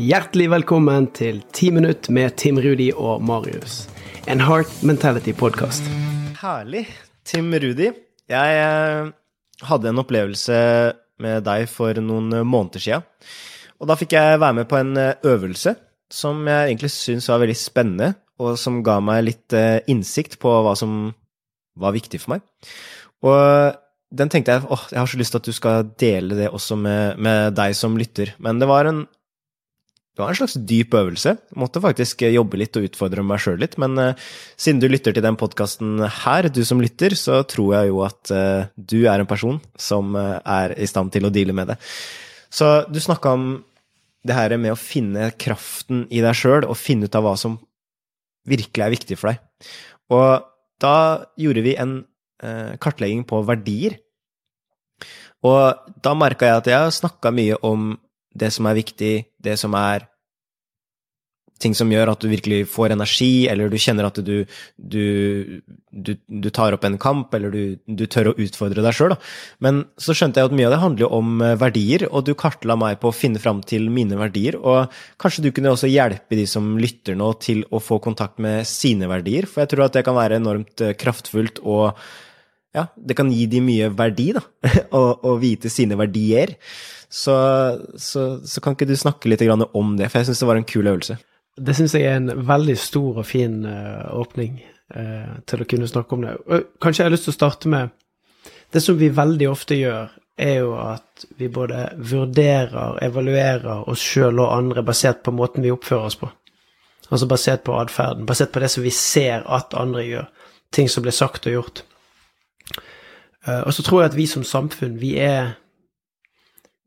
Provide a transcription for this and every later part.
Hjertelig velkommen til Ti minutt med Tim Rudi og Marius. En Heart Mentality-podkast. Herlig. Tim Rudi, jeg eh, hadde en opplevelse med deg for noen måneder sia. Og da fikk jeg være med på en eh, øvelse som jeg egentlig syns var veldig spennende, og som ga meg litt eh, innsikt på hva som var viktig for meg. Og den tenkte jeg åh, jeg har så lyst til at du skal dele det også med, med deg som lytter. Men det var en det var en slags dyp øvelse. Jeg måtte faktisk jobbe litt og utfordre meg sjøl litt. Men uh, siden du lytter til den podkasten her, du som lytter, så tror jeg jo at uh, du er en person som uh, er i stand til å deale med det. Så du snakka om det her med å finne kraften i deg sjøl, og finne ut av hva som virkelig er viktig for deg. Og da gjorde vi en kartlegging på verdier. Og da merka jeg at jeg har snakka mye om det som er viktig, det som er ting som gjør at du virkelig får energi, eller du kjenner at du, du, du, du tar opp en kamp, eller du, tør å utfordre deg sjøl. Men så skjønte jeg at mye av det handler om eh, verdier, og du kartla meg på å finne fram til mine verdier. Og kanskje du kunne også hjelpe de som lytter nå, til å få kontakt med sine verdier, for jeg tror at det kan være enormt eh, kraftfullt og ja, det kan gi de mye verdi, da, å vite sine verdier. Så, så, så, kan ikke du snakke litt om det, for jeg syns det var en kul øvelse. Det syns jeg er en veldig stor og fin uh, åpning eh, til å kunne snakke om det. Kanskje jeg har lyst til å starte med Det som vi veldig ofte gjør, er jo at vi både vurderer, evaluerer oss sjøl og andre basert på måten vi oppfører oss på. Altså basert på atferden, basert på det som vi ser at andre gjør. Ting som blir sagt og gjort. Uh, og så tror jeg at vi som samfunn, vi er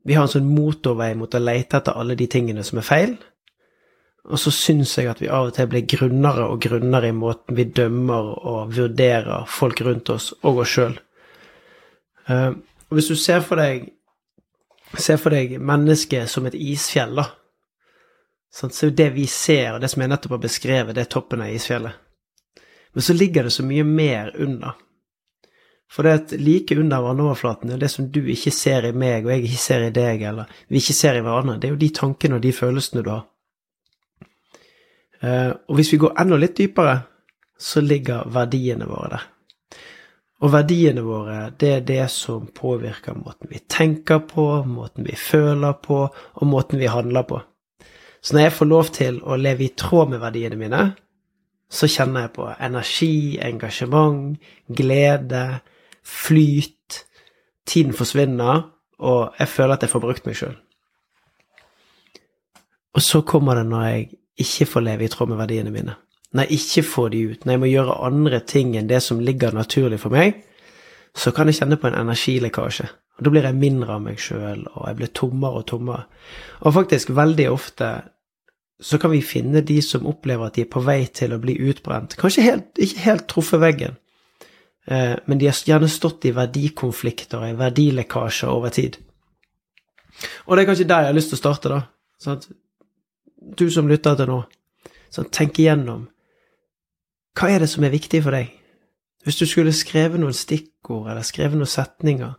Vi har en sånn motorvei mot å lete etter alle de tingene som er feil og så syns jeg at vi av og til blir grunnere og grunnere i måten vi dømmer og vurderer folk rundt oss og oss sjøl. Uh, og hvis du ser for deg ser for deg mennesket som et isfjell, da. Så det vi ser, og det som jeg nettopp har beskrevet, det er toppen av isfjellet. Men så ligger det så mye mer under. For det at like under vannoverflaten er det som du ikke ser i meg, og jeg ikke ser i deg, eller vi ikke ser i hverandre, det er jo de tankene og de følelsene du har. Eh, og hvis vi går enda litt dypere, så ligger verdiene våre der. Og verdiene våre, det er det som påvirker måten vi tenker på, måten vi føler på, og måten vi handler på. Så når jeg får lov til å leve i tråd med verdiene mine, så kjenner jeg på energi, engasjement, glede, flyt. Tiden forsvinner, og jeg føler at jeg får brukt meg sjøl. Og så kommer det når jeg ikke får leve i tråd med verdiene mine, når jeg ikke får de ut, når jeg må gjøre andre ting enn det som ligger naturlig for meg, så kan jeg kjenne på en energilekkasje. Og Da blir jeg mindre av meg sjøl, og jeg blir tommere og tommere. Og faktisk, veldig ofte så kan vi finne de som opplever at de er på vei til å bli utbrent. Kanskje helt, ikke helt truffet veggen, men de har gjerne stått i verdikonflikter og i verdilekkasjer over tid. Og det er kanskje der jeg har lyst til å starte, da. Sånn du som lytter til nå, sånn, tenk igjennom hva er det som er viktig for deg? Hvis du skulle skrevet noen stikkord eller skrevet noen setninger,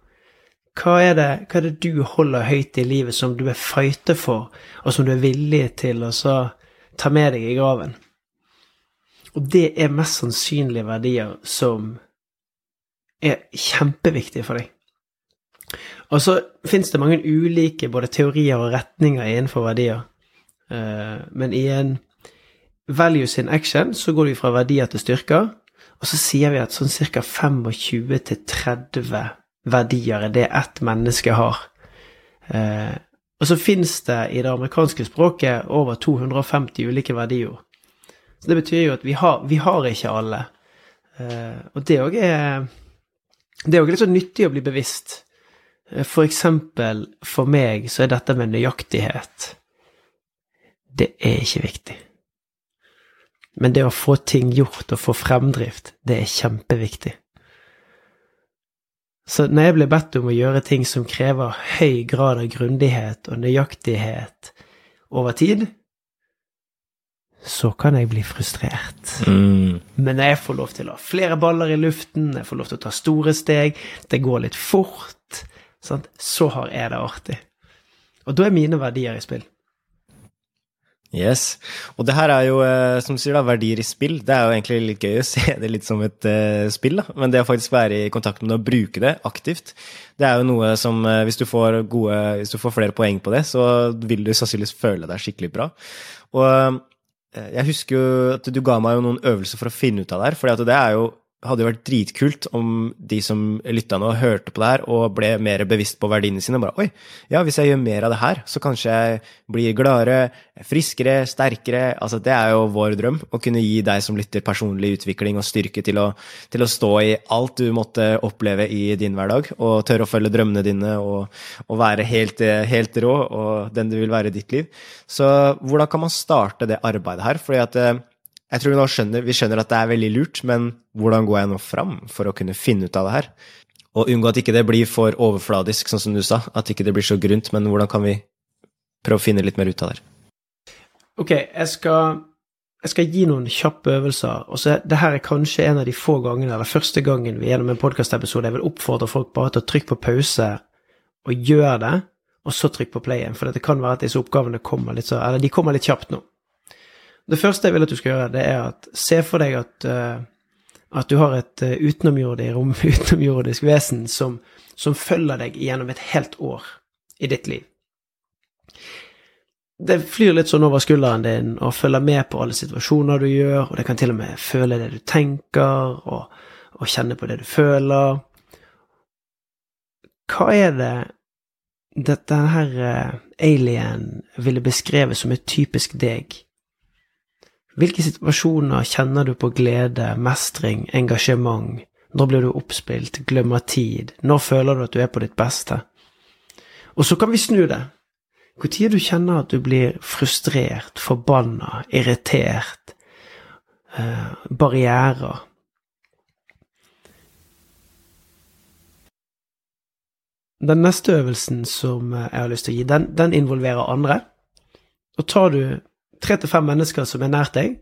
hva er, det, hva er det du holder høyt i livet som du er fighter for, og som du er villig til å ta med deg i graven? Og det er mest sannsynlige verdier som er kjempeviktig for deg. Og så fins det mange ulike både teorier og retninger innenfor verdier. Eh, men i en values in action så går vi fra verdier til styrker, og så sier vi at sånn ca. 25-30 verdier er det ett menneske har. Eh, og så fins det i det amerikanske språket over 250 ulike verdier. Så det betyr jo at vi har, vi har ikke alle. Eh, og det òg er Det er òg litt så nyttig å bli bevisst. For eksempel for meg så er dette med nøyaktighet det er ikke viktig. Men det å få ting gjort og få fremdrift, det er kjempeviktig. Så når jeg blir bedt om å gjøre ting som krever høy grad av grundighet og nøyaktighet over tid, så kan jeg bli frustrert. Mm. Men jeg får lov til å ha flere baller i luften, jeg får lov til å ta store steg, det går litt fort, sant? så har jeg det artig. Og da er mine verdier i spill. Yes. Og det her er jo, eh, som du sier, da, verdier i spill. Det er jo egentlig litt gøy å se det litt som et uh, spill, da. Men det å faktisk være i kontakt med det og bruke det aktivt, det er jo noe som uh, hvis, du får gode, hvis du får flere poeng på det, så vil du sannsynligvis føle deg skikkelig bra. Og jeg husker jo at du ga meg jo noen øvelser for å finne ut av det her, for det er jo hadde jo vært dritkult om de som lytta nå, hørte på det her og ble mer bevisst på verdiene sine. Bare oi, ja, hvis jeg gjør mer av det her, så kanskje jeg blir gladere, friskere, sterkere. Altså, det er jo vår drøm, å kunne gi deg som lytter personlig utvikling og styrke til å, til å stå i alt du måtte oppleve i din hverdag, og tørre å følge drømmene dine og, og være helt, helt, rå og den du vil være i ditt liv. Så hvordan kan man starte det arbeidet her? Fordi at eh, jeg tror vi skjønner, vi skjønner at det er veldig lurt, men hvordan går jeg nå fram for å kunne finne ut av det her? Og unngå at ikke det blir for overfladisk, sånn som du sa, at ikke det blir så grunt, men hvordan kan vi prøve å finne litt mer ut av det? Ok, jeg skal, jeg skal gi noen kjappe øvelser. og så det her er kanskje en av de få gangene, eller første gangen vi gjennom en podkastepisode jeg vil oppfordre folk bare til å trykke på pause og gjøre det, og så trykke på play igjen. For det kan være at disse oppgavene kommer litt så, eller de kommer litt kjapt nå. Det første jeg vil at du skal gjøre, det er at se for deg at, uh, at du har et uh, utenomjordisk, rom, utenomjordisk vesen som, som følger deg gjennom et helt år i ditt liv. Det flyr litt sånn over skulderen din og følger med på alle situasjoner du gjør, og det kan til og med føle det du tenker, og, og kjenne på det du føler. Hva er det dette her uh, alien ville beskrevet som et typisk deg? Hvilke situasjoner kjenner du på glede, mestring, engasjement? Når blir du oppspilt, glemmer tid? Når føler du at du er på ditt beste? Og så kan vi snu det. Når du kjenner at du blir frustrert, forbanna, irritert, eh, barrierer Den neste øvelsen som jeg har lyst til å gi, den, den involverer andre. Og tar du tre til fem mennesker som er nært deg,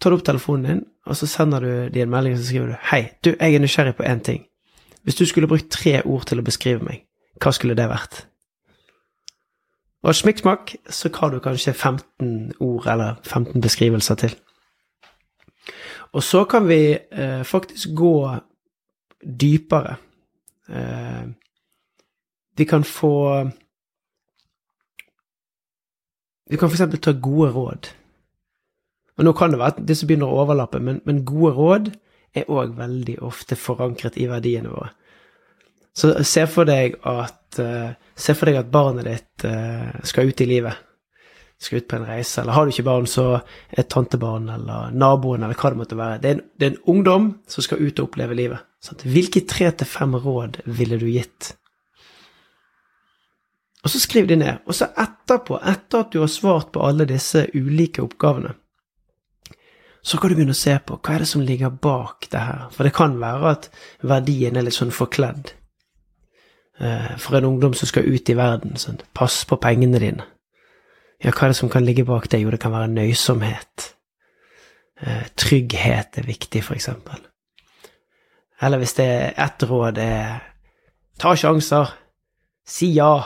tar du opp telefonen din, og så sender du dem en melding, og så skriver du 'Hei, du, jeg er nysgjerrig på én ting'. Hvis du skulle brukt tre ord til å beskrive meg, hva skulle det vært? Og smikksmakk, så har du kanskje 15 ord eller 15 beskrivelser til. Og så kan vi eh, faktisk gå dypere. Eh, vi kan få vi kan f.eks. ta gode råd. Og Nå kan det være at disse begynner å overlappe, men, men gode råd er òg veldig ofte forankret i verdiene våre. Så se for deg at, uh, se for deg at barnet ditt uh, skal ut i livet. Skal ut på en reise. Eller har du ikke barn, så er tantebarn eller naboen eller hva det måtte være. Det er en, det er en ungdom som skal ut og oppleve livet. Sant? Hvilke tre til fem råd ville du gitt? Og så skriv de ned. Og så etterpå, etter at du har svart på alle disse ulike oppgavene, så kan du begynne å se på hva er det som ligger bak det her. For det kan være at verdien er litt sånn forkledd. Eh, for en ungdom som skal ut i verden, sånn, pass på pengene dine. Ja, hva er det som kan ligge bak det? Jo, det kan være nøysomhet. Eh, trygghet er viktig, for eksempel. Eller hvis det er ett råd er ta sjanser, si ja,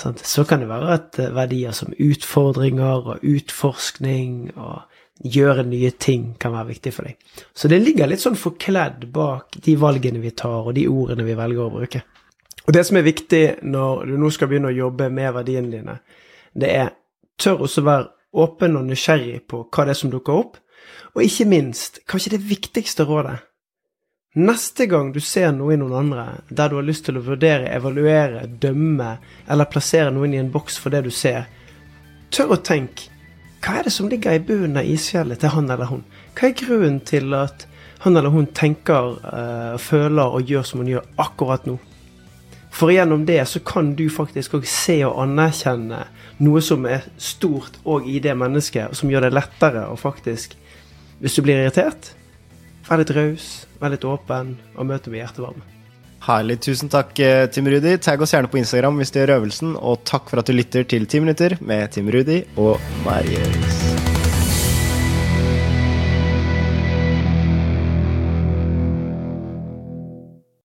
så kan det være at eh, verdier som utfordringer og utforskning og gjøre nye ting kan være viktig for deg. Så det ligger litt sånn forkledd bak de valgene vi tar, og de ordene vi velger å bruke. Og det som er viktig når du nå skal begynne å jobbe med verdiene dine, det er tør også være åpen og nysgjerrig på hva det er som dukker opp, og ikke minst, kanskje det viktigste rådet Neste gang du ser noe i noen andre der du har lyst til å vurdere, evaluere, dømme eller plassere noen i en boks for det du ser, tør å tenke hva er det som ligger i bunnen av isfjellet til han eller hun? Hva er grunnen til at han eller hun tenker, uh, føler og gjør som hun gjør akkurat nå? For gjennom det så kan du faktisk òg se og anerkjenne noe som er stort òg i det mennesket, og som gjør det lettere å faktisk, hvis du blir irritert, være litt raus, vær litt åpen og møte med hjertevarme. Herlig. Tusen takk, eh, Tim Rudi. Tagg oss gjerne på Instagram hvis du gjør øvelsen, og takk for at du lytter til 10 minutter med Tim Rudi og Marius.